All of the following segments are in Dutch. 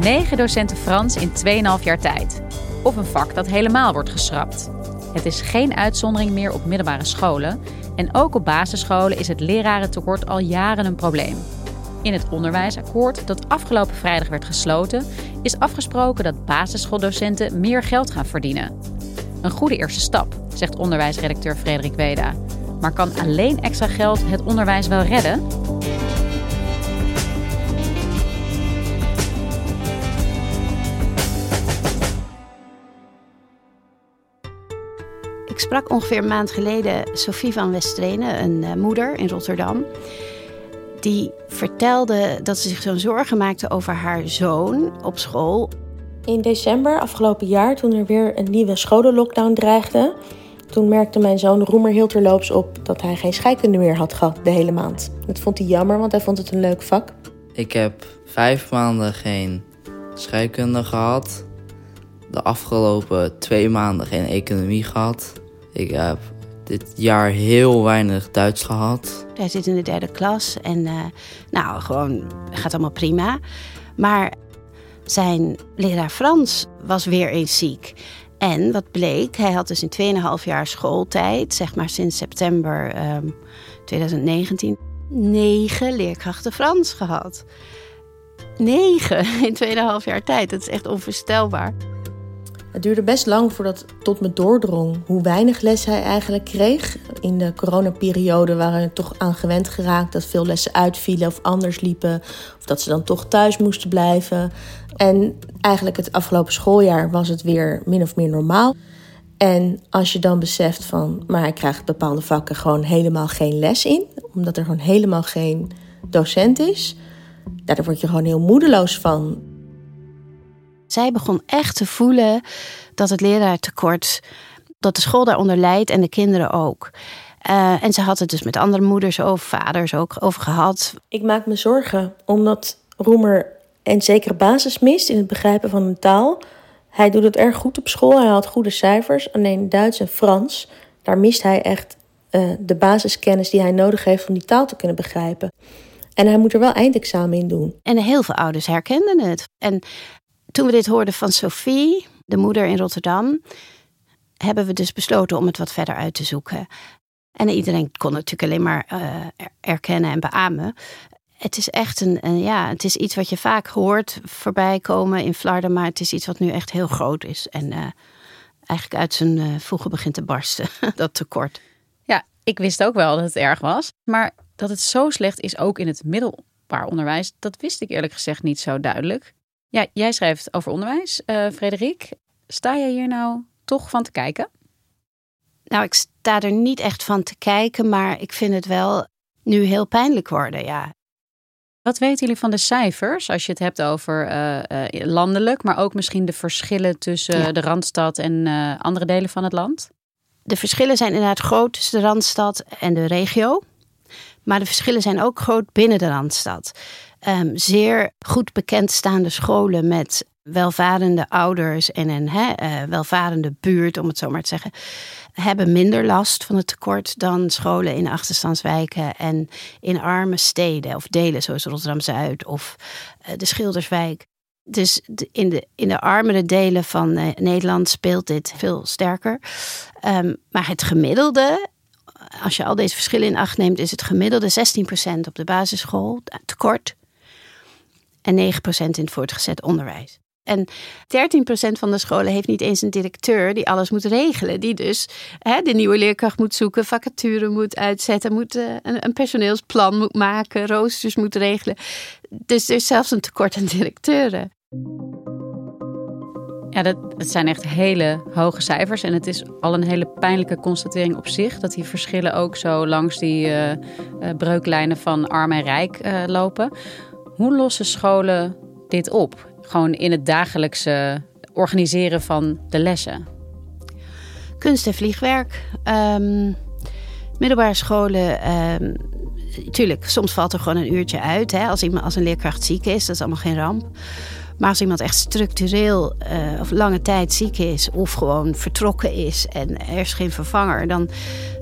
Negen docenten Frans in 2,5 jaar tijd. Of een vak dat helemaal wordt geschrapt. Het is geen uitzondering meer op middelbare scholen. En ook op basisscholen is het lerarentekort al jaren een probleem. In het onderwijsakkoord dat afgelopen vrijdag werd gesloten, is afgesproken dat basisschooldocenten meer geld gaan verdienen. Een goede eerste stap, zegt onderwijsredacteur Frederik Weda. Maar kan alleen extra geld het onderwijs wel redden? Ik sprak ongeveer een maand geleden Sophie van Westrenen, een uh, moeder in Rotterdam. Die vertelde dat ze zich zo'n zorgen maakte over haar zoon op school. In december afgelopen jaar, toen er weer een nieuwe scholenlockdown dreigde, toen merkte mijn zoon Roemer heel terloops op dat hij geen scheikunde meer had gehad de hele maand. Dat vond hij jammer, want hij vond het een leuk vak. Ik heb vijf maanden geen scheikunde gehad. De afgelopen twee maanden geen economie gehad. Ik heb dit jaar heel weinig Duits gehad. Hij zit in de derde klas en uh, nou, gewoon gaat allemaal prima. Maar zijn leraar Frans was weer eens ziek. En wat bleek, hij had dus in 2,5 jaar schooltijd, zeg maar sinds september um, ehm, 2019, negen leerkrachten Frans gehad. Negen in 2,5 jaar tijd, dat is echt onvoorstelbaar. Het duurde best lang voordat tot me doordrong hoe weinig les hij eigenlijk kreeg. In de coronaperiode waren we toch aan gewend geraakt dat veel lessen uitvielen of anders liepen. Of dat ze dan toch thuis moesten blijven. En eigenlijk het afgelopen schooljaar was het weer min of meer normaal. En als je dan beseft van, maar hij krijgt bepaalde vakken gewoon helemaal geen les in, omdat er gewoon helemaal geen docent is, daar word je gewoon heel moedeloos van. Zij begon echt te voelen dat het leraartekort, dat de school daaronder leidt en de kinderen ook. Uh, en ze had het dus met andere moeders of vaders ook over gehad. Ik maak me zorgen omdat Roemer een zekere basis mist in het begrijpen van een taal. Hij doet het erg goed op school, hij had goede cijfers. Alleen Duits en Frans, daar mist hij echt uh, de basiskennis die hij nodig heeft om die taal te kunnen begrijpen. En hij moet er wel eindexamen in doen. En heel veel ouders herkenden het. En toen we dit hoorden van Sophie, de moeder in Rotterdam, hebben we dus besloten om het wat verder uit te zoeken. En iedereen kon natuurlijk alleen maar uh, erkennen en beamen. Het is echt een, ja, het is iets wat je vaak hoort voorbij komen in Vlaarden, maar het is iets wat nu echt heel groot is. En uh, eigenlijk uit zijn uh, voegen begint te barsten, dat tekort. Ja, ik wist ook wel dat het erg was. Maar dat het zo slecht is ook in het middelbaar onderwijs, dat wist ik eerlijk gezegd niet zo duidelijk. Ja, jij schrijft over onderwijs, uh, Frederik. Sta je hier nou toch van te kijken? Nou, ik sta er niet echt van te kijken, maar ik vind het wel nu heel pijnlijk worden, ja. Wat weten jullie van de cijfers als je het hebt over uh, uh, landelijk, maar ook misschien de verschillen tussen ja. de Randstad en andere delen van het land? De verschillen zijn inderdaad groot tussen de Randstad en de regio. Maar de verschillen zijn ook groot binnen de Randstad. Um, zeer goed bekendstaande scholen met welvarende ouders en een uh, welvarende buurt, om het zo maar te zeggen, hebben minder last van het tekort dan scholen in achterstandswijken en in arme steden of delen zoals Rotterdam Zuid of uh, de Schilderswijk. Dus in de, in de armere delen van uh, Nederland speelt dit veel sterker. Um, maar het gemiddelde, als je al deze verschillen in acht neemt, is het gemiddelde 16% op de basisschool tekort en 9% in het voortgezet onderwijs. En 13% van de scholen heeft niet eens een directeur die alles moet regelen. Die dus hè, de nieuwe leerkracht moet zoeken, vacature moet uitzetten, moet, uh, een, personeelsplan moet maken, roosters moet regelen. Dus er is zelfs een tekort aan directeuren. Ja, dat, zijn echt hele hoge cijfers. En het is al een hele pijnlijke constatering op zich dat die verschillen ook zo langs die uh, breuklijnen van arm en rijk lopen. Hoe lossen scholen dit op? Gewoon in het dagelijkse organiseren van de lessen? Kunst en vliegwerk. Um, middelbare scholen. Um, tuurlijk, soms valt er gewoon een uurtje uit. Hè, als, iemand, als een leerkracht ziek is, dat is allemaal geen ramp. Maar als iemand echt structureel uh, of lange tijd ziek is of gewoon vertrokken is en er is geen vervanger, dan,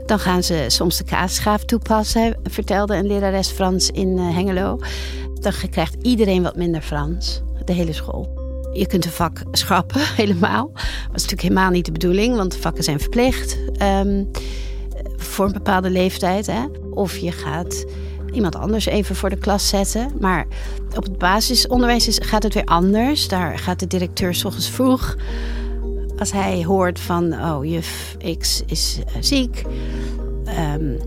dan gaan ze soms de kaasschaaf toepassen, vertelde een lerares Frans in uh, Hengelo. Dan krijgt iedereen wat minder Frans, de hele school. Je kunt een vak schrappen, helemaal. Dat is natuurlijk helemaal niet de bedoeling, want vakken zijn verplicht um, voor een bepaalde leeftijd. Hè? Of je gaat iemand anders even voor de klas zetten. Maar op het basisonderwijs is, gaat het weer anders. Daar gaat de directeur s ochtends vroeg. Als hij hoort van, oh, juf X is uh, ziek. Um,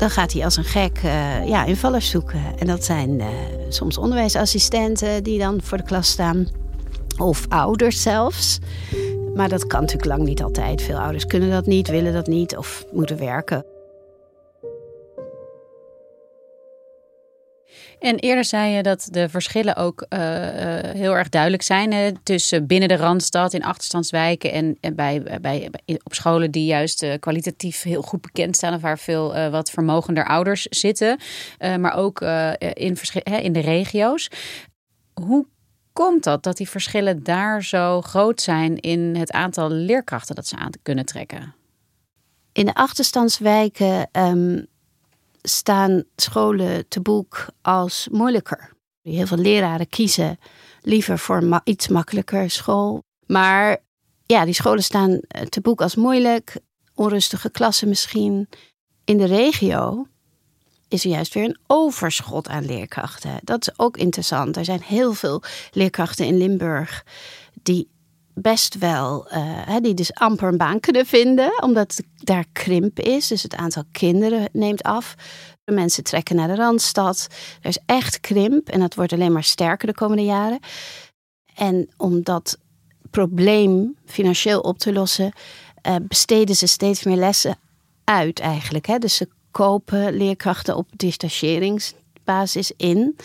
dan gaat hij als een gek uh, ja, invallers zoeken. En dat zijn uh, soms onderwijsassistenten die dan voor de klas staan. Of ouders zelfs. Maar dat kan natuurlijk lang niet altijd. Veel ouders kunnen dat niet, willen dat niet of moeten werken. En eerder zei je dat de verschillen ook uh, heel erg duidelijk zijn hè, tussen binnen de Randstad in achterstandswijken en, en bij, bij, op scholen die juist uh, kwalitatief heel goed bekend staan of waar veel wat vermogender ouders zitten, maar ook in, hè, in de regio's. Hoe komt dat dat die verschillen daar zo groot zijn in het aantal leerkrachten dat ze aan kunnen trekken? In de achterstandswijken um, staan scholen te boek als moeilijker. Heel veel leraren kiezen liever voor ma iets makkelijker school. Maar ja, die scholen staan eh, te boek als moeilijk, onrustige klassen misschien. In de regio is er juist weer een overschot aan leerkrachten. Dat is ook interessant. Er zijn heel veel leerkrachten in Limburg die best wel, uh, die dus amper een baan kunnen vinden, omdat daar krimp is. Dus het aantal kinderen neemt af. De mensen trekken naar de randstad. Er is echt krimp en dat wordt alleen maar sterker de komende jaren. En om dat probleem financieel op te lossen, uh, besteden ze steeds meer lessen uit eigenlijk. Hè? Dus ze kopen leerkrachten op detacheringsbasis in.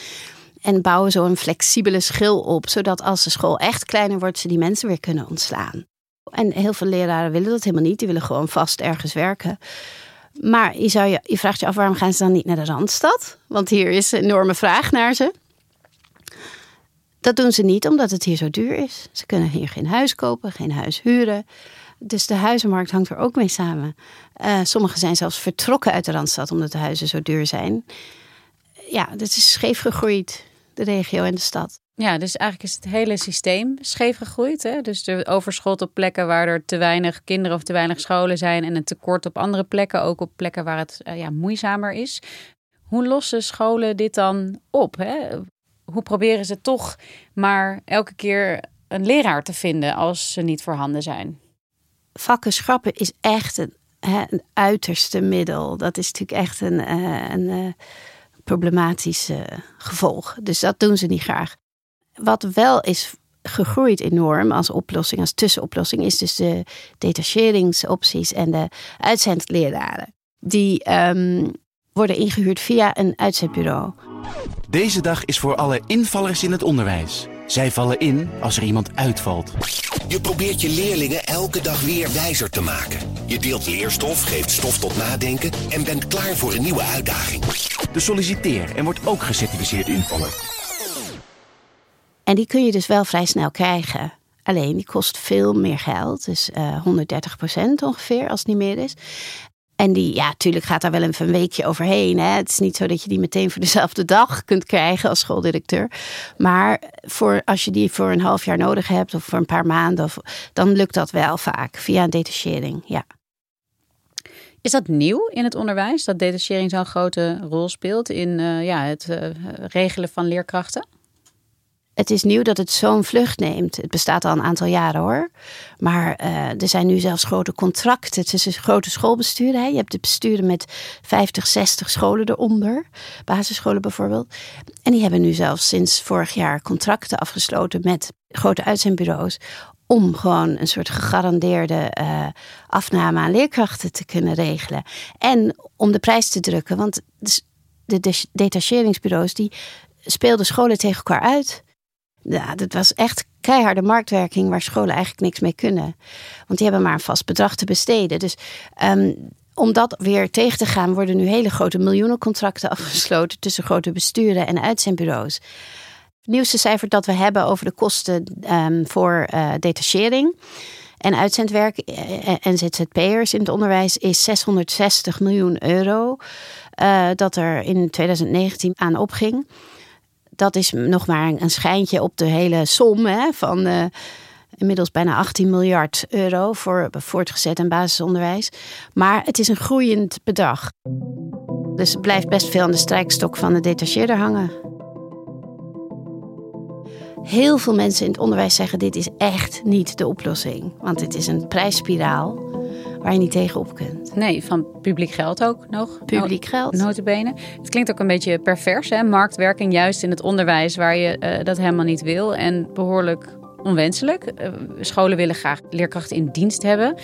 En bouwen zo een flexibele schil op, zodat als de school echt kleiner wordt, ze die mensen weer kunnen ontslaan. En heel veel leraren willen dat helemaal niet. Die willen gewoon vast ergens werken. Maar je, zou je, je vraagt je af waarom gaan ze dan niet naar de Randstad? Want hier is een enorme vraag naar ze. Dat doen ze niet omdat het hier zo duur is. Ze kunnen hier geen huis kopen, geen huis huren. Dus de huizenmarkt hangt er ook mee samen. Uh, sommigen zijn zelfs vertrokken uit de Randstad omdat de huizen zo duur zijn. Ja, dat is scheef gegroeid, de regio en de stad. Ja, dus eigenlijk is het hele systeem scheef gegroeid. Hè? Dus de overschot op plekken waar er te weinig kinderen of te weinig scholen zijn. En een tekort op andere plekken, ook op plekken waar het uh, ja, moeizamer is. Hoe lossen scholen dit dan op? Hè? Hoe proberen ze toch maar elke keer een leraar te vinden als ze niet voorhanden zijn? vakken schrappen is echt een, hè, een uiterste middel. Dat is natuurlijk echt een, uh, een problematisch uh, gevolg. Dus dat doen ze niet graag. Wat wel is gegroeid enorm als oplossing, als tussenoplossing, is dus de detacheringsopties en de uitzendleraren. Die um, worden ingehuurd via een uitzendbureau. Deze dag is voor alle invallers in het onderwijs. Zij vallen in als er iemand uitvalt. Je probeert je leerlingen elke dag weer wijzer te maken. Je deelt leerstof, geeft stof tot nadenken en bent klaar voor een nieuwe uitdaging. De solliciteer en wordt ook gecertificeerd invaller. En die kun je dus wel vrij snel krijgen. Alleen die kost veel meer geld, dus uh, eh, 130% ongeveer als het niet meer is. En die, ja, natuurlijk gaat daar wel even een weekje overheen. Hè. Het is niet zo dat je die meteen voor dezelfde dag kunt krijgen als schooldirecteur. Maar voor, als je die voor een half jaar nodig hebt of voor een paar maanden, of, dan lukt dat wel vaak via een detachering. Ja. Is dat nieuw in het onderwijs, dat detachering zo'n grote rol speelt in uh, ja, het uh, regelen van leerkrachten? Het is nieuw dat het zo'n vlucht neemt. Het bestaat al een aantal jaren hoor. Maar uh, er zijn nu zelfs grote contracten tussen grote schoolbesturen. Hè. Je hebt de besturen met 50, 60 scholen eronder. Basisscholen bijvoorbeeld. En die hebben nu zelfs sinds vorig jaar contracten afgesloten met grote uitzendbureaus. om gewoon een soort gegarandeerde uh, afname aan leerkrachten te kunnen regelen. En om de prijs te drukken. Want de detacheringsbureaus die speelden scholen tegen elkaar uit. Ja, dat was echt keiharde marktwerking waar scholen eigenlijk niks mee kunnen. Want die hebben maar een vast bedrag te besteden. Dus um, om dat weer tegen te gaan, worden nu hele grote miljoenencontracten afgesloten tussen grote besturen en uitzendbureaus. Het nieuwste cijfer dat we hebben over de kosten um, voor uh, detachering en uitzendwerk en ZZP'ers in het onderwijs is 660 miljoen euro. Dat er in 2019 aan opging. Dat is nog maar een schijntje op de hele som hè, van. Uh, inmiddels bijna 18 miljard euro voor voortgezet en basisonderwijs. Maar het is een groeiend bedrag. Dus het blijft best veel aan de strijkstok van de detacheerder hangen. Heel veel mensen in het onderwijs zeggen: dit is echt niet de oplossing. Want het is een prijsspiraal waar je niet tegenop kunt. Nee, van publiek geld ook nog. Publiek geld. Notabene. Het klinkt ook een beetje pervers, hè? Marktwerking juist in het onderwijs waar je uh, dat helemaal niet wil. En behoorlijk onwenselijk. Uh, scholen willen graag leerkrachten in dienst hebben.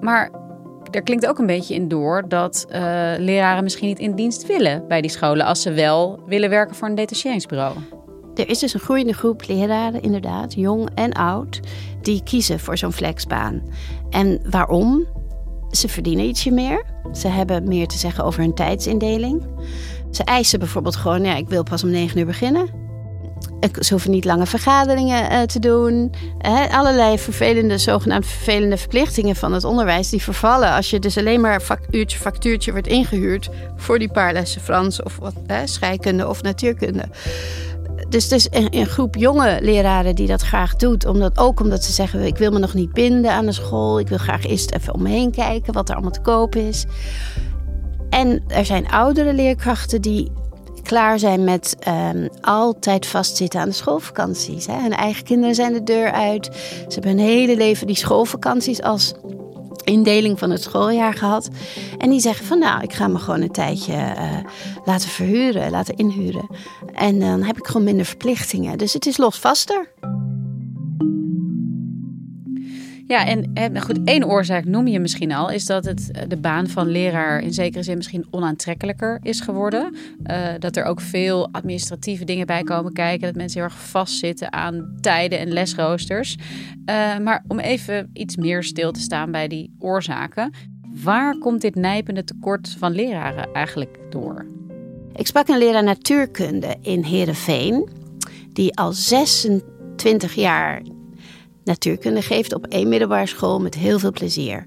Maar er klinkt ook een beetje in door dat uh, leraren misschien niet in dienst willen bij die scholen. Als ze wel willen werken voor een detacheringsbureau. Er is dus een groeiende groep leraren, inderdaad, jong en oud, die kiezen voor zo'n flexbaan. En waarom? Ze verdienen ietsje meer. Ze hebben meer te zeggen over hun tijdsindeling. Ze eisen bijvoorbeeld gewoon, ja, ik wil pas om negen uur beginnen. Ze hoeven niet lange vergaderingen uh, te doen. Allerlei vervelende, zogenaamd vervelende verplichtingen van het onderwijs... die vervallen als je dus alleen maar uurtje factuurtje wordt ingehuurd... voor die paar lessen Frans of wat, scheikunde of natuurkunde. Dus het is een, groep jonge leraren die dat graag doet. Omdat, ook omdat ze zeggen, ik wil me nog niet binden aan de school. Ik wil graag eerst even om me heen kijken wat er allemaal te koop is. En er zijn oudere leerkrachten die klaar zijn met um, altijd vastzitten aan de schoolvakanties. Hè. Hun eigen kinderen zijn de deur uit. Ze hebben hun hele leven die schoolvakanties als indeling van het schooljaar gehad. En die zeggen van nou, ik ga me gewoon een tijdje uh, laten verhuren, laten inhuren. En dan heb ik gewoon minder verplichtingen. Dus het is losvaster. Ja, en goed, één oorzaak noem je misschien al, is dat het, de baan van leraar in zekere zin misschien onaantrekkelijker is geworden. Uh, dat er ook veel administratieve dingen bij komen kijken, dat mensen heel erg vastzitten aan tijden en lesroosters. Uh, maar om even iets meer stil te staan bij die oorzaken, waar komt dit nijpende tekort van leraren eigenlijk door? Ik sprak een leraar natuurkunde in Heerenveen, die al 26 jaar natuurkunde geeft op één middelbare school met heel veel plezier.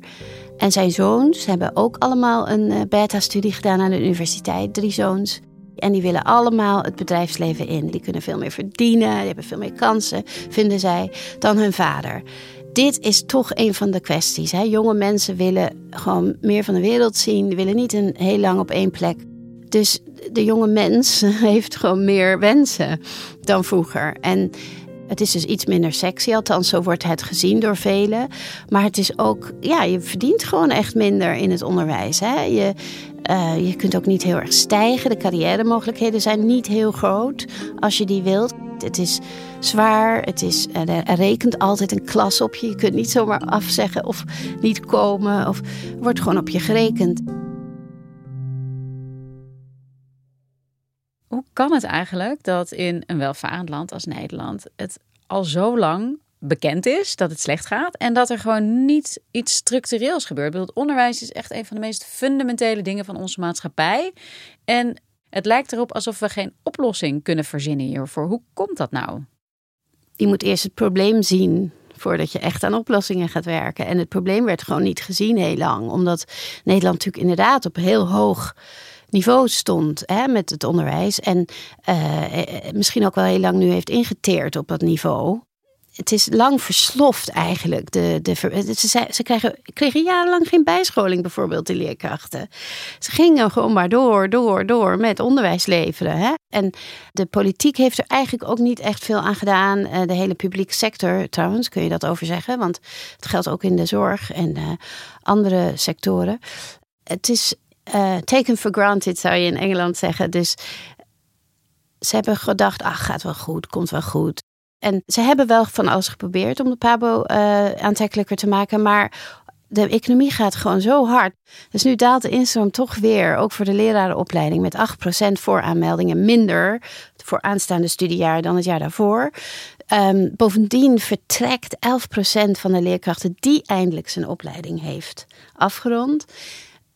En zijn zoons hebben ook allemaal een eh, beta-studie gedaan aan de universiteit, drie zoons. En die willen allemaal het bedrijfsleven in. Die kunnen veel meer verdienen, die hebben veel meer kansen, vinden zij, dan hun vader. Dit is toch een van de kwesties. Hè? Jonge mensen willen gewoon meer van de wereld zien. Die willen niet een heel lang op één plek. Dus de jonge mens heeft gewoon meer wensen dan vroeger. En het is dus iets minder sexy, althans zo wordt het gezien door velen. Maar het is ook, ja, je verdient gewoon echt minder in het onderwijs. Hè? Je, uh, je kunt ook niet heel erg stijgen. De carrière-mogelijkheden zijn niet heel groot als je die wilt. Het is zwaar, het is, er rekent altijd een klas op je. Je kunt niet zomaar afzeggen of niet komen. Of wordt gewoon op je gerekend. Hoe kan het eigenlijk dat in een welvarend land als Nederland het al zo lang bekend is dat het slecht gaat en dat er gewoon niet iets structureels gebeurt? het onderwijs is echt een van de meest fundamentele dingen van onze maatschappij. En het lijkt erop alsof we geen oplossing kunnen verzinnen hiervoor. Hoe komt dat nou? Je moet eerst het probleem zien voordat je echt aan oplossingen gaat werken. En het probleem werd gewoon niet gezien heel lang, omdat Nederland natuurlijk inderdaad op heel hoog niveau stond hè, met het onderwijs. En uh, misschien ook wel heel lang nu heeft ingeteerd op dat niveau. Het is lang versloft eigenlijk. De, de, ze, ze krijgen, kregen jarenlang geen bijscholing, bijvoorbeeld, de leerkrachten. Ze gingen gewoon maar door, door, door met onderwijs leveren. Hè? En de politiek heeft er eigenlijk ook niet echt veel aan gedaan. De hele publieke sector, trouwens, kun je dat over zeggen. Want het geldt ook in de zorg en andere sectoren. Het is uh, taken for granted, zou je in Engeland zeggen. Dus ze hebben gedacht, ach, gaat wel goed, komt wel goed. En ze hebben wel van alles geprobeerd om de PABO uh, aantrekkelijker te maken, maar de economie gaat gewoon zo hard. Dus nu daalt de instroom toch weer, ook voor de lerarenopleiding, met 8% voor aanmeldingen minder voor aanstaande studiejaar dan het jaar daarvoor. Um, bovendien vertrekt 11% van de leerkrachten die eindelijk zijn opleiding heeft afgerond,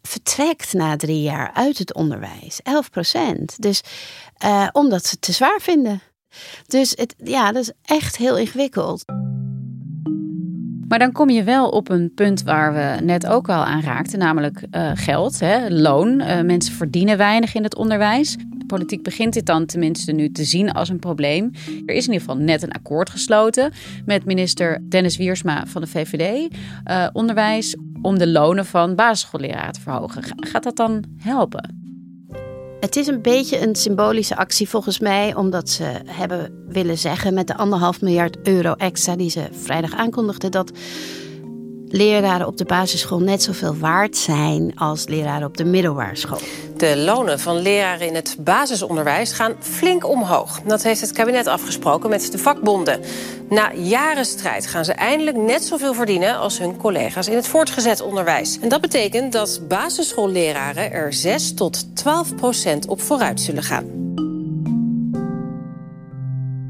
vertrekt na drie jaar uit het onderwijs. 11%. Dus uh, omdat ze het te zwaar vinden. Dus het, ja, dat is echt heel ingewikkeld. Maar dan kom je wel op een punt waar we net ook al aan raakten, namelijk uh, geld, hè, loon. Uh, mensen verdienen weinig in het onderwijs. De politiek begint dit dan tenminste nu te zien als een probleem. Er is in ieder geval net een akkoord gesloten met minister Dennis Wiersma van de VVD. Uh, onderwijs om de lonen van basisschoolleraren te verhogen. Gaat dat dan helpen? Het is een beetje een symbolische actie volgens mij, omdat ze hebben willen zeggen met de anderhalf miljard euro extra die ze vrijdag aankondigden dat leraren op de basisschool net zoveel waard zijn als leraren op de middelbare school. De lonen van leraren in het basisonderwijs gaan flink omhoog. Dat heeft het kabinet afgesproken met de vakbonden. Na jaren strijd gaan ze eindelijk net zoveel verdienen als hun collega's in het voortgezet onderwijs. En dat betekent dat basisschoolleraren er 6 tot 12 procent op vooruit zullen gaan.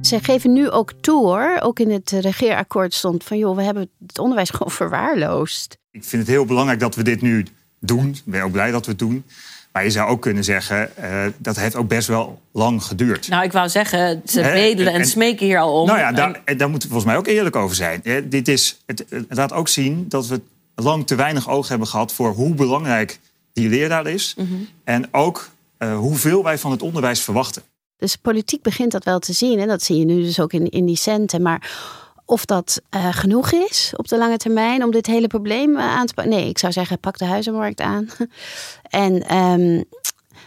Ze geven nu ook toe hoor, ook in het regeerakkoord stond van joh, we hebben het onderwijs gewoon verwaarloosd. Ik vind het heel belangrijk dat we dit nu doen. Ik ben ook blij dat we het doen. Maar je zou ook kunnen zeggen, uh, dat heeft ook best wel lang geduurd. Nou, ik wou zeggen, ze bedelen en, smeken hier al om. Nou ja, daar, daar moeten we volgens mij ook eerlijk over zijn. dit is, het, het laat ook zien dat we lang te weinig oog hebben gehad... voor hoe belangrijk die leraar is. Mm -hmm. En ook uh, hoeveel wij van het onderwijs verwachten. Dus politiek begint dat wel te zien. En dat zie je nu dus ook in, in die centen. Maar of dat uh, genoeg is op de lange termijn om dit hele probleem uh, aan te pakken. Nee, ik zou zeggen, pak de huizenmarkt aan. en um,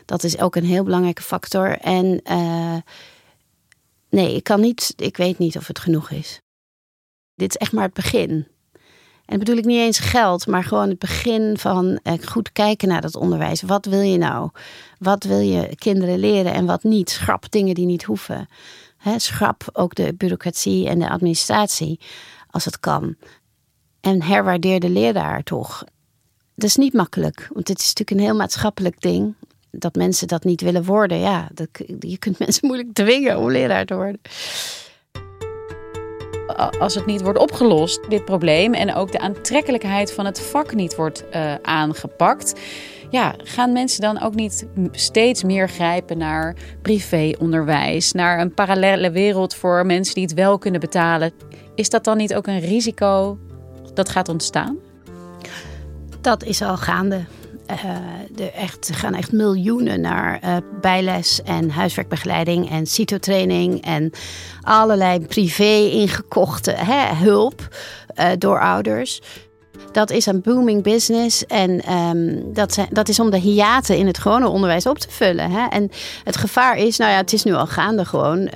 dat is ook een heel belangrijke factor. En uh, nee, ik kan niet, ik weet niet of het genoeg is. Dit is echt maar het begin. En bedoel ik niet eens geld, maar gewoon het begin van eh, goed kijken naar dat onderwijs. Wat wil je nou? Wat wil je kinderen leren en wat niet? Schrap dingen die niet hoeven. Schrap ook de bureaucratie en de administratie als het kan. En herwaardeer de leraar toch. Dat is niet makkelijk, want het is natuurlijk een heel maatschappelijk ding. Dat mensen dat niet willen worden, ja, dat, je kunt mensen moeilijk dwingen om leraar te worden als het niet wordt opgelost, dit probleem, en ook de aantrekkelijkheid van het vak niet wordt uh, aangepakt, ja, gaan mensen dan ook niet steeds meer grijpen naar privéonderwijs, naar een parallele wereld voor mensen die het wel kunnen betalen? Is dat dan niet ook een risico dat gaat ontstaan? Dat is al gaande. Uh, er echt, gaan echt miljoenen naar uh, bijles en huiswerkbegeleiding en citotraining en allerlei privé ingekochte hè, hulp uh, door ouders. Dat is een booming business en um, dat, zijn, dat is om de hiaten in het gewone onderwijs op te vullen. Hè? En het gevaar is, nou ja, het is nu al gaande gewoon.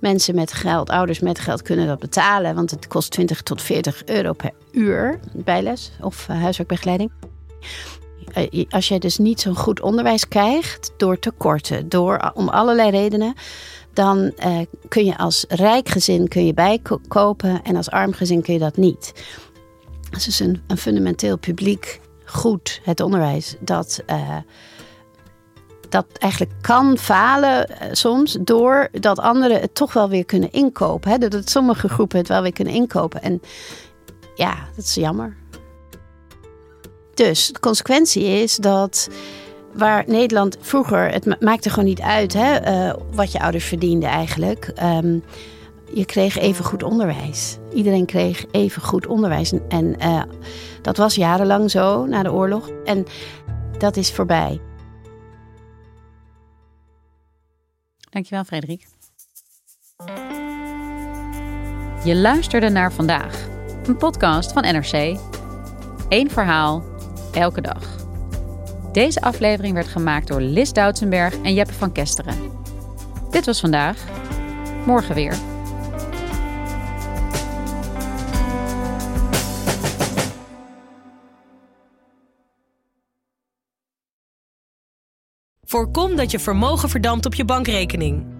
mensen met geld, ouders met geld kunnen dat betalen, want het kost 20 tot 40 euro per uur bijles of huiswerkbegeleiding. Eh, als je dus niet zo'n goed onderwijs krijgt door tekorten, door, om allerlei redenen, dan uh, kun je als rijk gezin kun je bijkopen en als arm gezin kun je dat niet. Dat is dus een, een fundamenteel publiek goed, het onderwijs, dat, uh, dat eigenlijk kan falen uh, soms doordat anderen het toch wel weer kunnen inkopen. Hè? Dat sommige groepen het wel weer kunnen inkopen. En ja, dat is jammer. Dus de consequentie is dat waar Nederland vroeger, het maakte gewoon niet uit hè, uh, wat je ouders verdienden eigenlijk. Um, je kreeg even goed onderwijs. Iedereen kreeg even goed onderwijs. En uh, dat was jarenlang zo na de oorlog. En dat is voorbij. Dankjewel, Frederik. Je luisterde naar vandaag, een podcast van NRC. Eén verhaal elke dag. Deze aflevering werd gemaakt door Lis Doutsenberg en Jeppe van Kesteren. Dit was vandaag. Morgen weer. Voorkom dat je vermogen verdampt op je bankrekening.